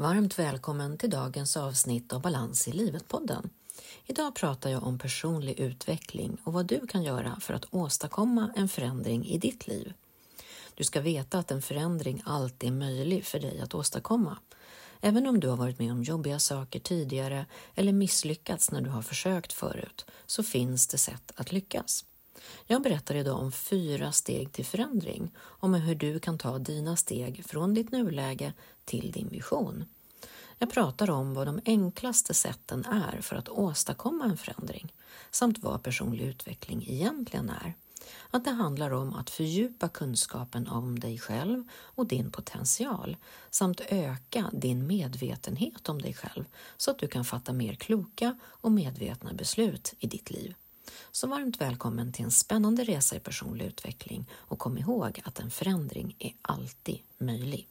Varmt välkommen till dagens avsnitt av Balans i livet-podden. Idag pratar jag om personlig utveckling och vad du kan göra för att åstadkomma en förändring i ditt liv. Du ska veta att en förändring alltid är möjlig för dig att åstadkomma. Även om du har varit med om jobbiga saker tidigare eller misslyckats när du har försökt förut, så finns det sätt att lyckas. Jag berättar idag om fyra steg till förändring, om hur du kan ta dina steg från ditt nuläge till din vision. Jag pratar om vad de enklaste sätten är för att åstadkomma en förändring, samt vad personlig utveckling egentligen är. Att det handlar om att fördjupa kunskapen om dig själv och din potential samt öka din medvetenhet om dig själv så att du kan fatta mer kloka och medvetna beslut i ditt liv. Så varmt välkommen till en spännande resa i personlig utveckling och kom ihåg att en förändring är alltid möjlig.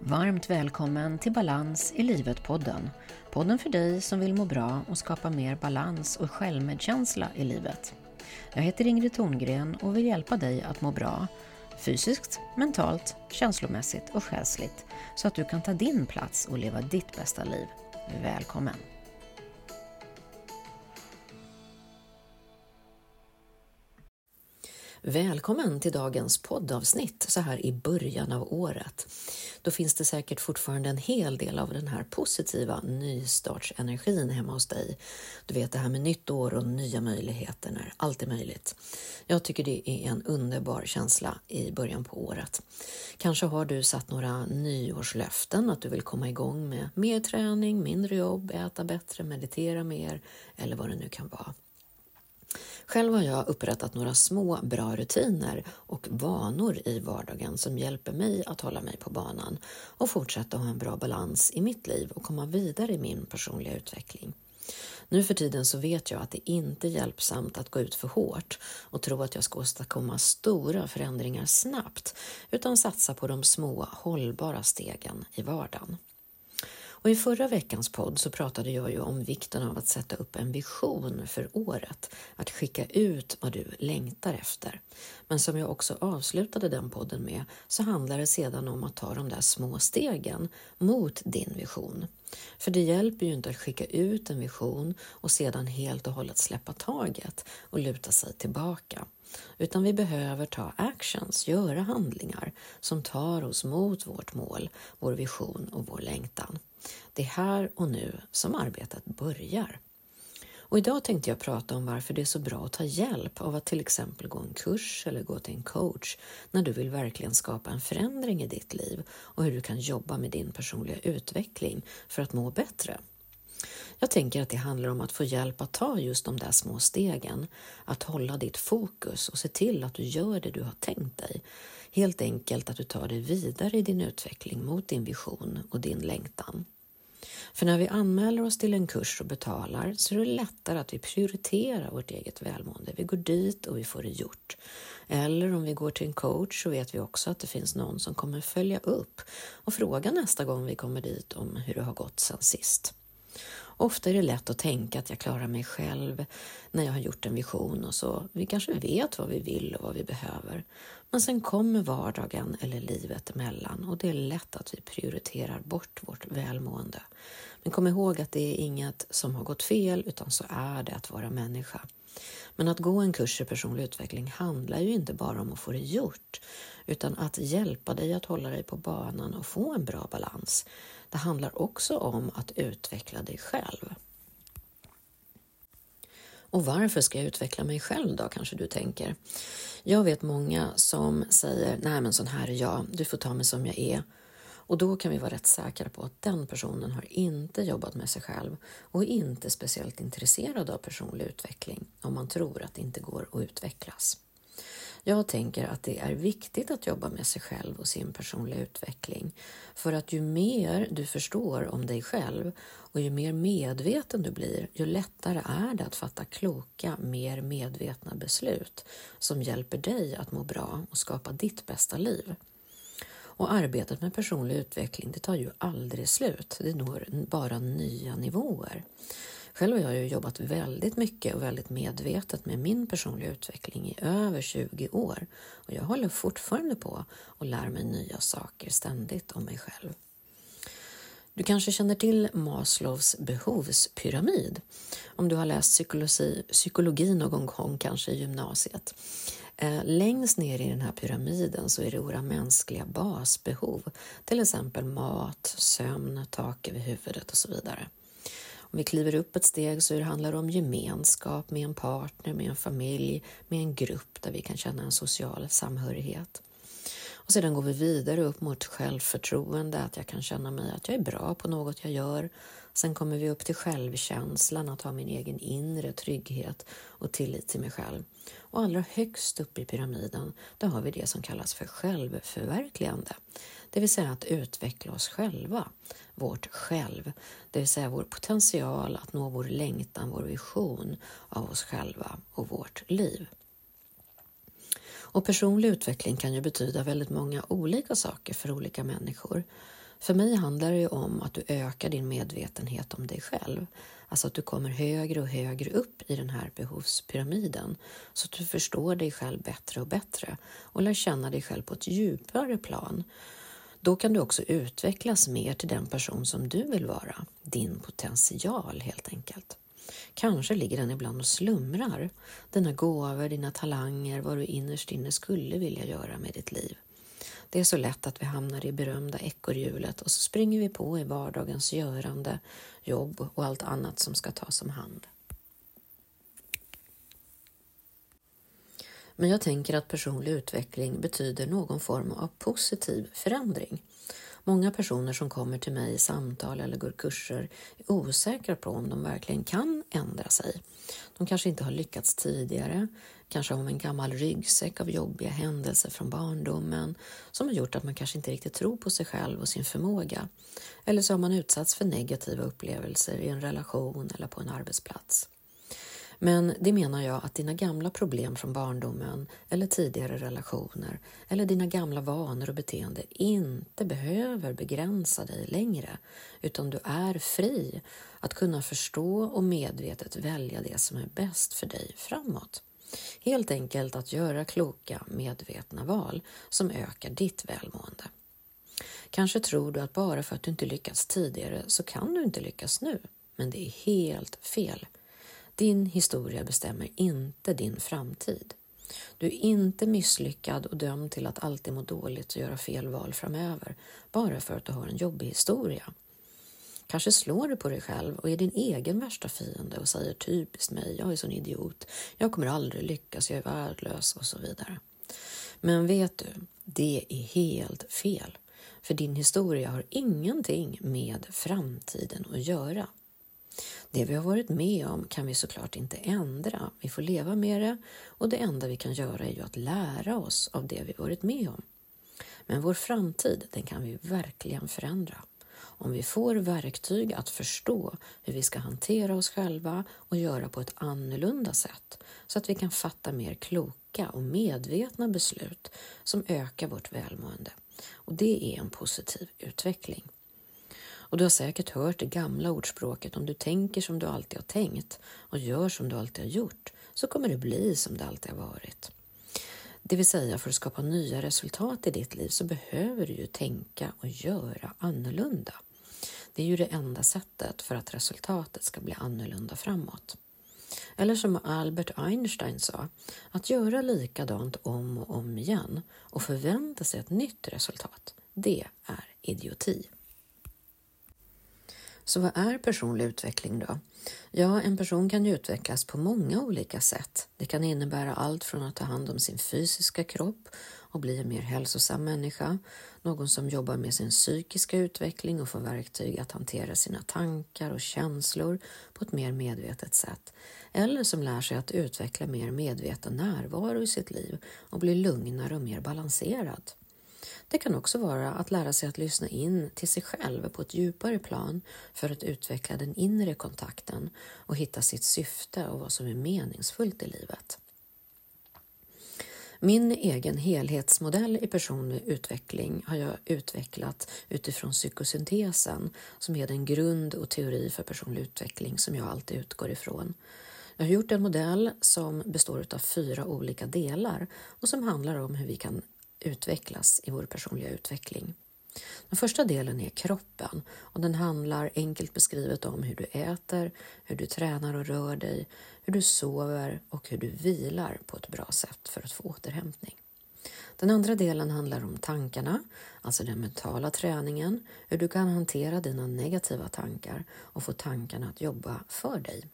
Varmt välkommen till Balans i livet-podden. Podden för dig som vill må bra och skapa mer balans och självmedkänsla i livet. Jag heter Ingrid Thorngren och vill hjälpa dig att må bra fysiskt, mentalt, känslomässigt och själsligt så att du kan ta din plats och leva ditt bästa liv. Välkommen! Välkommen till dagens poddavsnitt så här i början av året. Då finns det säkert fortfarande en hel del av den här positiva nystartsenergin hemma hos dig. Du vet det här med nytt år och nya möjligheter när allt är möjligt. Jag tycker det är en underbar känsla i början på året. Kanske har du satt några nyårslöften att du vill komma igång med mer träning, mindre jobb, äta bättre, meditera mer eller vad det nu kan vara. Själv har jag upprättat några små bra rutiner och vanor i vardagen som hjälper mig att hålla mig på banan och fortsätta ha en bra balans i mitt liv och komma vidare i min personliga utveckling. Nu för tiden så vet jag att det inte är hjälpsamt att gå ut för hårt och tro att jag ska åstadkomma stora förändringar snabbt utan satsa på de små hållbara stegen i vardagen. Och I förra veckans podd så pratade jag ju om vikten av att sätta upp en vision för året, att skicka ut vad du längtar efter. Men som jag också avslutade den podden med så handlar det sedan om att ta de där små stegen mot din vision. För det hjälper ju inte att skicka ut en vision och sedan helt och hållet släppa taget och luta sig tillbaka. Utan vi behöver ta actions, göra handlingar som tar oss mot vårt mål, vår vision och vår längtan. Det är här och nu som arbetet börjar. Och idag tänkte jag prata om varför det är så bra att ta hjälp av att till exempel gå en kurs eller gå till en coach när du vill verkligen skapa en förändring i ditt liv och hur du kan jobba med din personliga utveckling för att må bättre. Jag tänker att det handlar om att få hjälp att ta just de där små stegen, att hålla ditt fokus och se till att du gör det du har tänkt dig. Helt enkelt att du tar dig vidare i din utveckling mot din vision och din längtan. För när vi anmäler oss till en kurs och betalar så är det lättare att vi prioriterar vårt eget välmående. Vi går dit och vi får det gjort. Eller om vi går till en coach så vet vi också att det finns någon som kommer följa upp och fråga nästa gång vi kommer dit om hur det har gått sen sist. Ofta är det lätt att tänka att jag klarar mig själv när jag har gjort en vision och så. Vi kanske vet vad vi vill och vad vi behöver. Men sen kommer vardagen eller livet emellan och det är lätt att vi prioriterar bort vårt välmående. Men kom ihåg att det är inget som har gått fel utan så är det att vara människa. Men att gå en kurs i personlig utveckling handlar ju inte bara om att få det gjort utan att hjälpa dig att hålla dig på banan och få en bra balans. Det handlar också om att utveckla dig själv. Och varför ska jag utveckla mig själv då, kanske du tänker? Jag vet många som säger, nej men sån här är jag, du får ta mig som jag är. Och då kan vi vara rätt säkra på att den personen har inte jobbat med sig själv och är inte speciellt intresserad av personlig utveckling om man tror att det inte går att utvecklas. Jag tänker att det är viktigt att jobba med sig själv och sin personliga utveckling. För att ju mer du förstår om dig själv och ju mer medveten du blir, ju lättare är det att fatta kloka, mer medvetna beslut som hjälper dig att må bra och skapa ditt bästa liv. Och arbetet med personlig utveckling, det tar ju aldrig slut. Det når bara nya nivåer. Själv har jag ju jobbat väldigt mycket och väldigt medvetet med min personliga utveckling i över 20 år och jag håller fortfarande på och lär mig nya saker ständigt om mig själv. Du kanske känner till Maslows behovspyramid om du har läst psykologi, psykologi någon gång, kanske i gymnasiet. Eh, längst ner i den här pyramiden så är det våra mänskliga basbehov, till exempel mat, sömn, tak över huvudet och så vidare. Om vi kliver upp ett steg så handlar det om gemenskap med en partner, med en familj, med en grupp där vi kan känna en social samhörighet. Och sedan går vi vidare upp mot självförtroende, att jag kan känna mig att jag är bra på något jag gör. Sen kommer vi upp till självkänslan, att ha min egen inre trygghet och tillit till mig själv. Och allra högst upp i pyramiden, där har vi det som kallas för självförverkligande. Det vill säga att utveckla oss själva, vårt själv, det vill säga vår potential att nå vår längtan, vår vision av oss själva och vårt liv. Och personlig utveckling kan ju betyda väldigt många olika saker för olika människor. För mig handlar det ju om att du ökar din medvetenhet om dig själv. Alltså att du kommer högre och högre upp i den här behovspyramiden så att du förstår dig själv bättre och bättre och lär känna dig själv på ett djupare plan. Då kan du också utvecklas mer till den person som du vill vara, din potential helt enkelt. Kanske ligger den ibland och slumrar, dina gåvor, dina talanger, vad du innerst inne skulle vilja göra med ditt liv. Det är så lätt att vi hamnar i berömda ekorrhjulet och så springer vi på i vardagens görande, jobb och allt annat som ska tas om hand. Men jag tänker att personlig utveckling betyder någon form av positiv förändring. Många personer som kommer till mig i samtal eller går kurser är osäkra på om de verkligen kan ändra sig. De kanske inte har lyckats tidigare, kanske har en gammal ryggsäck av jobbiga händelser från barndomen som har gjort att man kanske inte riktigt tror på sig själv och sin förmåga. Eller så har man utsatts för negativa upplevelser i en relation eller på en arbetsplats. Men det menar jag att dina gamla problem från barndomen eller tidigare relationer eller dina gamla vanor och beteende inte behöver begränsa dig längre utan du är fri att kunna förstå och medvetet välja det som är bäst för dig framåt. Helt enkelt att göra kloka, medvetna val som ökar ditt välmående. Kanske tror du att bara för att du inte lyckats tidigare så kan du inte lyckas nu, men det är helt fel. Din historia bestämmer inte din framtid. Du är inte misslyckad och dömd till att alltid må dåligt och göra fel val framöver bara för att du har en jobbig historia. Kanske slår du på dig själv och är din egen värsta fiende och säger typiskt mig, jag är sån idiot, jag kommer aldrig lyckas, jag är värdelös och så vidare. Men vet du, det är helt fel. För din historia har ingenting med framtiden att göra. Det vi har varit med om kan vi såklart inte ändra. Vi får leva med det och det enda vi kan göra är ju att lära oss av det vi varit med om. Men vår framtid, den kan vi verkligen förändra. Om vi får verktyg att förstå hur vi ska hantera oss själva och göra på ett annorlunda sätt så att vi kan fatta mer kloka och medvetna beslut som ökar vårt välmående. Och det är en positiv utveckling. Och du har säkert hört det gamla ordspråket om du tänker som du alltid har tänkt och gör som du alltid har gjort så kommer det bli som det alltid har varit. Det vill säga för att skapa nya resultat i ditt liv så behöver du ju tänka och göra annorlunda. Det är ju det enda sättet för att resultatet ska bli annorlunda framåt. Eller som Albert Einstein sa, att göra likadant om och om igen och förvänta sig ett nytt resultat, det är idioti. Så vad är personlig utveckling då? Ja, en person kan ju utvecklas på många olika sätt. Det kan innebära allt från att ta hand om sin fysiska kropp och bli en mer hälsosam människa, någon som jobbar med sin psykiska utveckling och får verktyg att hantera sina tankar och känslor på ett mer medvetet sätt, eller som lär sig att utveckla mer medveten närvaro i sitt liv och bli lugnare och mer balanserad. Det kan också vara att lära sig att lyssna in till sig själv på ett djupare plan för att utveckla den inre kontakten och hitta sitt syfte och vad som är meningsfullt i livet. Min egen helhetsmodell i personlig utveckling har jag utvecklat utifrån psykosyntesen som är den grund och teori för personlig utveckling som jag alltid utgår ifrån. Jag har gjort en modell som består av fyra olika delar och som handlar om hur vi kan utvecklas i vår personliga utveckling. Den första delen är kroppen och den handlar enkelt beskrivet om hur du äter, hur du tränar och rör dig, hur du sover och hur du vilar på ett bra sätt för att få återhämtning. Den andra delen handlar om tankarna, alltså den mentala träningen, hur du kan hantera dina negativa tankar och få tankarna att jobba för dig.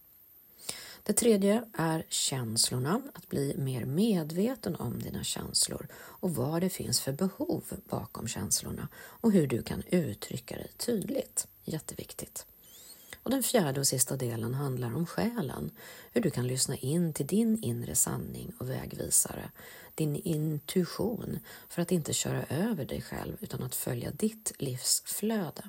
Det tredje är känslorna, att bli mer medveten om dina känslor och vad det finns för behov bakom känslorna och hur du kan uttrycka dig tydligt. Jätteviktigt. Och den fjärde och sista delen handlar om själen, hur du kan lyssna in till din inre sanning och vägvisare, din intuition för att inte köra över dig själv utan att följa ditt livsflöde.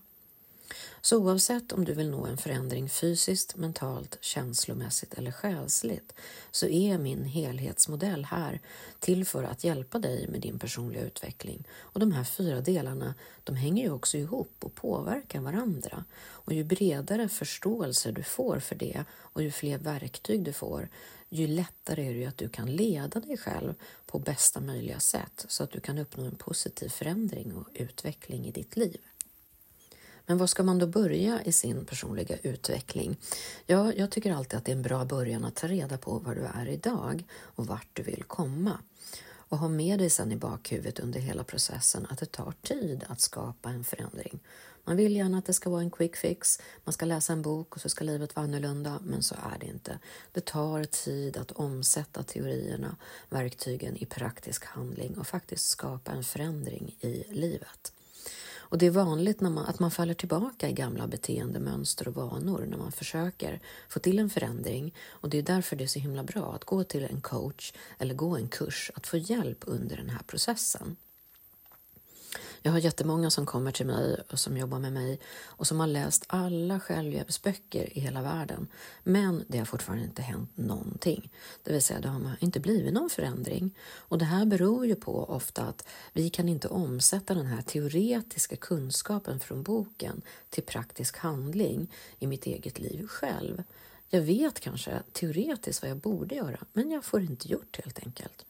Så oavsett om du vill nå en förändring fysiskt, mentalt, känslomässigt eller själsligt så är min helhetsmodell här till för att hjälpa dig med din personliga utveckling. Och de här fyra delarna de hänger ju också ihop och påverkar varandra. Och ju bredare förståelse du får för det och ju fler verktyg du får ju lättare är det ju att du kan leda dig själv på bästa möjliga sätt så att du kan uppnå en positiv förändring och utveckling i ditt liv. Men var ska man då börja i sin personliga utveckling? Ja, jag tycker alltid att det är en bra början att ta reda på var du är idag och vart du vill komma. Och ha med dig sen i bakhuvudet under hela processen att det tar tid att skapa en förändring. Man vill gärna att det ska vara en quick fix, man ska läsa en bok och så ska livet vara annorlunda, men så är det inte. Det tar tid att omsätta teorierna, verktygen i praktisk handling och faktiskt skapa en förändring i livet. Och det är vanligt när man, att man faller tillbaka i gamla beteendemönster och vanor när man försöker få till en förändring. Och det är därför det är så himla bra att gå till en coach eller gå en kurs, att få hjälp under den här processen. Jag har jättemånga som kommer till mig och som jobbar med mig och som har läst alla självhjälpsböcker i hela världen. Men det har fortfarande inte hänt någonting. Det vill säga, det har inte blivit någon förändring. Och det här beror ju på ofta att vi kan inte omsätta den här teoretiska kunskapen från boken till praktisk handling i mitt eget liv själv. Jag vet kanske teoretiskt vad jag borde göra, men jag får inte gjort helt enkelt.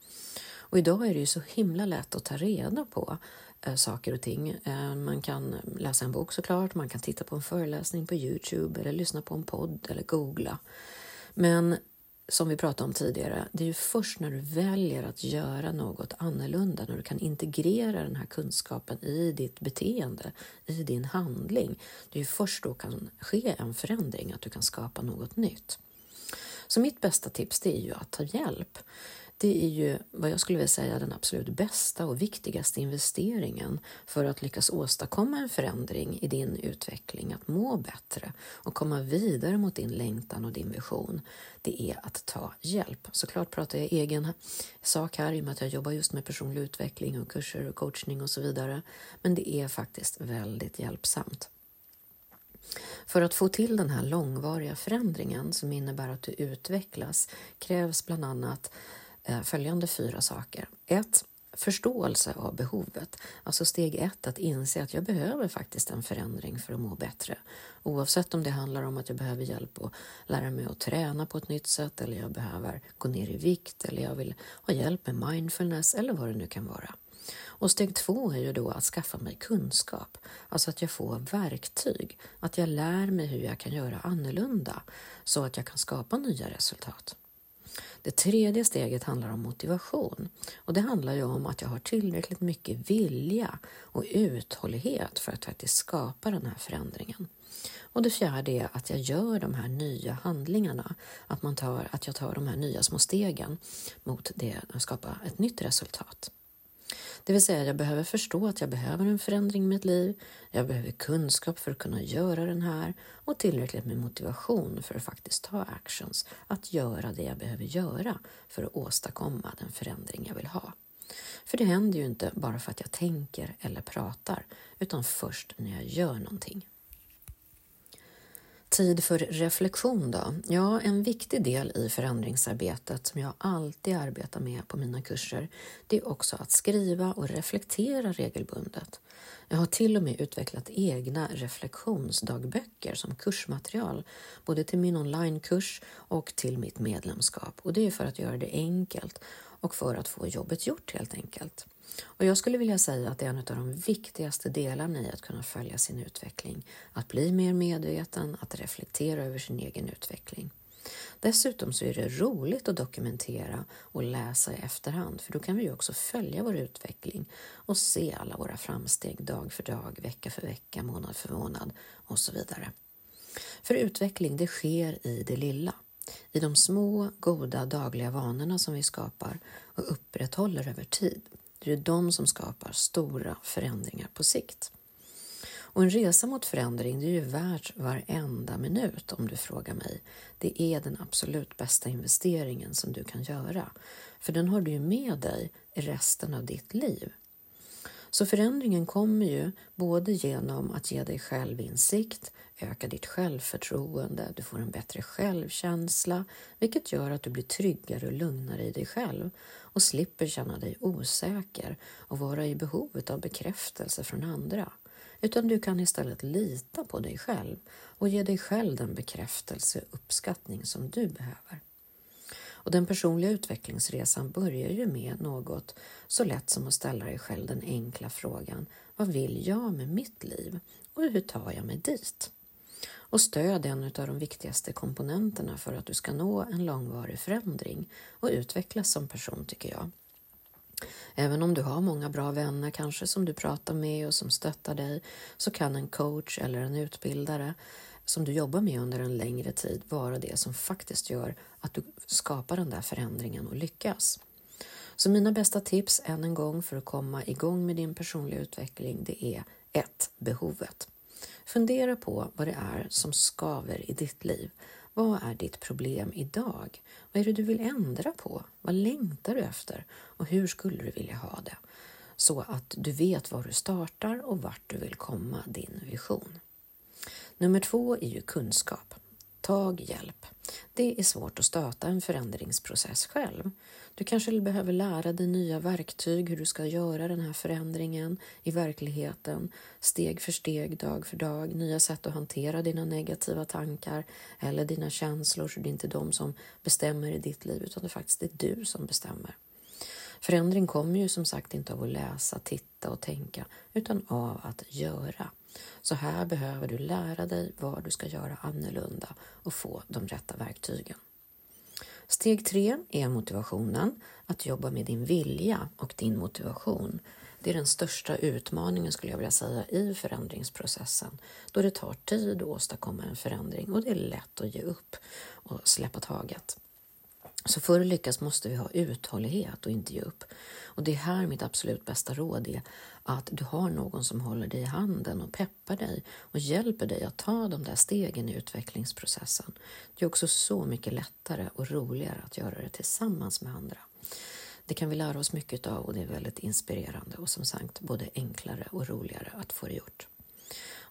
Och idag är det ju så himla lätt att ta reda på Eh, saker och ting. Eh, man kan läsa en bok såklart, man kan titta på en föreläsning på Youtube eller lyssna på en podd eller googla. Men som vi pratade om tidigare, det är ju först när du väljer att göra något annorlunda, när du kan integrera den här kunskapen i ditt beteende, i din handling. Det är ju först då kan ske en förändring, att du kan skapa något nytt. Så mitt bästa tips det är ju att ta hjälp det är ju vad jag skulle vilja säga den absolut bästa och viktigaste investeringen för att lyckas åstadkomma en förändring i din utveckling, att må bättre och komma vidare mot din längtan och din vision. Det är att ta hjälp. Såklart pratar jag egen sak här i och med att jag jobbar just med personlig utveckling och kurser och coachning och så vidare. Men det är faktiskt väldigt hjälpsamt. För att få till den här långvariga förändringen som innebär att du utvecklas krävs bland annat Eh, följande fyra saker. 1. Förståelse av behovet. Alltså steg ett, att inse att jag behöver faktiskt en förändring för att må bättre. Oavsett om det handlar om att jag behöver hjälp att lära mig att träna på ett nytt sätt eller jag behöver gå ner i vikt eller jag vill ha hjälp med mindfulness eller vad det nu kan vara. Och steg två är ju då att skaffa mig kunskap, alltså att jag får verktyg, att jag lär mig hur jag kan göra annorlunda så att jag kan skapa nya resultat. Det tredje steget handlar om motivation och det handlar ju om att jag har tillräckligt mycket vilja och uthållighet för att faktiskt skapa den här förändringen. Och det fjärde är att jag gör de här nya handlingarna, att, man tar, att jag tar de här nya små stegen mot det att skapa ett nytt resultat. Det vill säga, jag behöver förstå att jag behöver en förändring i mitt liv. Jag behöver kunskap för att kunna göra den här och tillräckligt med motivation för att faktiskt ta actions, att göra det jag behöver göra för att åstadkomma den förändring jag vill ha. För det händer ju inte bara för att jag tänker eller pratar, utan först när jag gör någonting. Tid för reflektion då? Ja, en viktig del i förändringsarbetet som jag alltid arbetar med på mina kurser, det är också att skriva och reflektera regelbundet. Jag har till och med utvecklat egna reflektionsdagböcker som kursmaterial, både till min onlinekurs och till mitt medlemskap. Och det är för att göra det enkelt och för att få jobbet gjort helt enkelt. Och jag skulle vilja säga att det är en av de viktigaste delarna i att kunna följa sin utveckling, att bli mer medveten, att reflektera över sin egen utveckling. Dessutom så är det roligt att dokumentera och läsa i efterhand för då kan vi ju också följa vår utveckling och se alla våra framsteg dag för dag, vecka för vecka, månad för månad och så vidare. För utveckling, det sker i det lilla. I de små, goda dagliga vanorna som vi skapar och upprätthåller över tid. Det är de som skapar stora förändringar på sikt. Och en resa mot förändring det är ju värt varenda minut om du frågar mig. Det är den absolut bästa investeringen som du kan göra. För den har du ju med dig i resten av ditt liv. Så förändringen kommer ju både genom att ge dig själv insikt, öka ditt självförtroende, du får en bättre självkänsla, vilket gör att du blir tryggare och lugnare i dig själv och slipper känna dig osäker och vara i behovet av bekräftelse från andra. Utan du kan istället lita på dig själv och ge dig själv den bekräftelse och uppskattning som du behöver. Och den personliga utvecklingsresan börjar ju med något så lätt som att ställa dig själv den enkla frågan Vad vill jag med mitt liv och hur tar jag mig dit? Och stöd är en av de viktigaste komponenterna för att du ska nå en långvarig förändring och utvecklas som person tycker jag. Även om du har många bra vänner kanske som du pratar med och som stöttar dig så kan en coach eller en utbildare som du jobbar med under en längre tid vara det som faktiskt gör att du skapar den där förändringen och lyckas. Så mina bästa tips än en gång för att komma igång med din personliga utveckling det är 1. Behovet. Fundera på vad det är som skaver i ditt liv. Vad är ditt problem idag? Vad är det du vill ändra på? Vad längtar du efter? Och hur skulle du vilja ha det? Så att du vet var du startar och vart du vill komma, din vision. Nummer två är ju kunskap. Tag hjälp. Det är svårt att starta en förändringsprocess själv. Du kanske behöver lära dig nya verktyg hur du ska göra den här förändringen i verkligheten, steg för steg, dag för dag, nya sätt att hantera dina negativa tankar eller dina känslor så det är inte de som bestämmer i ditt liv utan det faktiskt är du som bestämmer. Förändring kommer ju som sagt inte av att läsa, titta och tänka utan av att göra. Så här behöver du lära dig vad du ska göra annorlunda och få de rätta verktygen. Steg tre är motivationen, att jobba med din vilja och din motivation. Det är den största utmaningen skulle jag vilja säga i förändringsprocessen då det tar tid att åstadkomma en förändring och det är lätt att ge upp och släppa taget. Så för att lyckas måste vi ha uthållighet och inte ge upp. Och det är här mitt absolut bästa råd är att du har någon som håller dig i handen och peppar dig och hjälper dig att ta de där stegen i utvecklingsprocessen. Det är också så mycket lättare och roligare att göra det tillsammans med andra. Det kan vi lära oss mycket av och det är väldigt inspirerande och som sagt både enklare och roligare att få det gjort.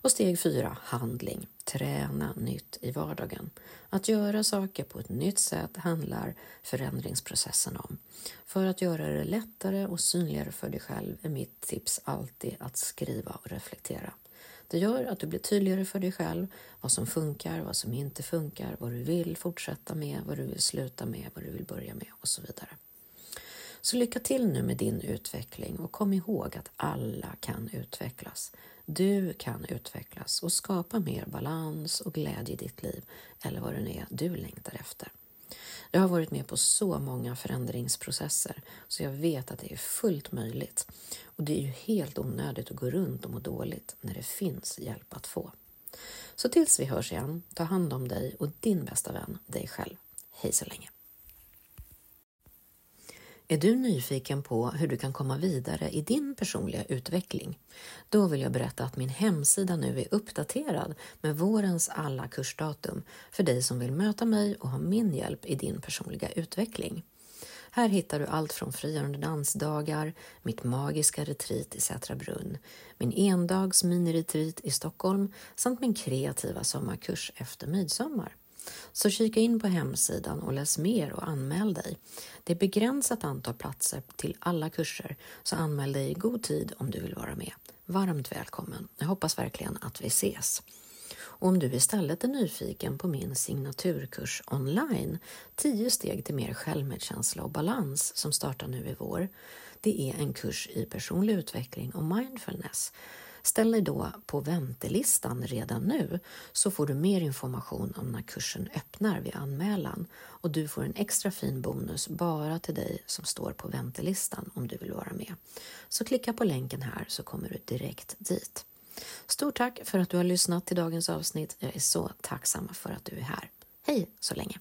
Och steg fyra, handling. Träna nytt i vardagen. Att göra saker på ett nytt sätt handlar förändringsprocessen om. För att göra det lättare och synligare för dig själv är mitt tips alltid att skriva och reflektera. Det gör att du blir tydligare för dig själv vad som funkar, vad som inte funkar, vad du vill fortsätta med, vad du vill sluta med, vad du vill börja med och så vidare. Så lycka till nu med din utveckling och kom ihåg att alla kan utvecklas. Du kan utvecklas och skapa mer balans och glädje i ditt liv eller vad det nu är du längtar efter. Jag har varit med på så många förändringsprocesser så jag vet att det är fullt möjligt. Och det är ju helt onödigt att gå runt och må dåligt när det finns hjälp att få. Så tills vi hörs igen, ta hand om dig och din bästa vän, dig själv. Hej så länge! Är du nyfiken på hur du kan komma vidare i din personliga utveckling? Då vill jag berätta att min hemsida nu är uppdaterad med vårens alla kursdatum för dig som vill möta mig och ha min hjälp i din personliga utveckling. Här hittar du allt från frigörande dansdagar, mitt magiska retreat i Sätra brunn, min endags miniretreat i Stockholm samt min kreativa sommarkurs efter midsommar. Så kika in på hemsidan och läs mer och anmäl dig. Det är begränsat antal platser till alla kurser, så anmäl dig i god tid om du vill vara med. Varmt välkommen. Jag hoppas verkligen att vi ses. Och om du istället är nyfiken på min signaturkurs online, 10 steg till mer självmedkänsla och balans som startar nu i vår. Det är en kurs i personlig utveckling och mindfulness. Ställ dig då på väntelistan redan nu så får du mer information om när kursen öppnar vid anmälan och du får en extra fin bonus bara till dig som står på väntelistan om du vill vara med. Så klicka på länken här så kommer du direkt dit. Stort tack för att du har lyssnat till dagens avsnitt. Jag är så tacksam för att du är här. Hej så länge!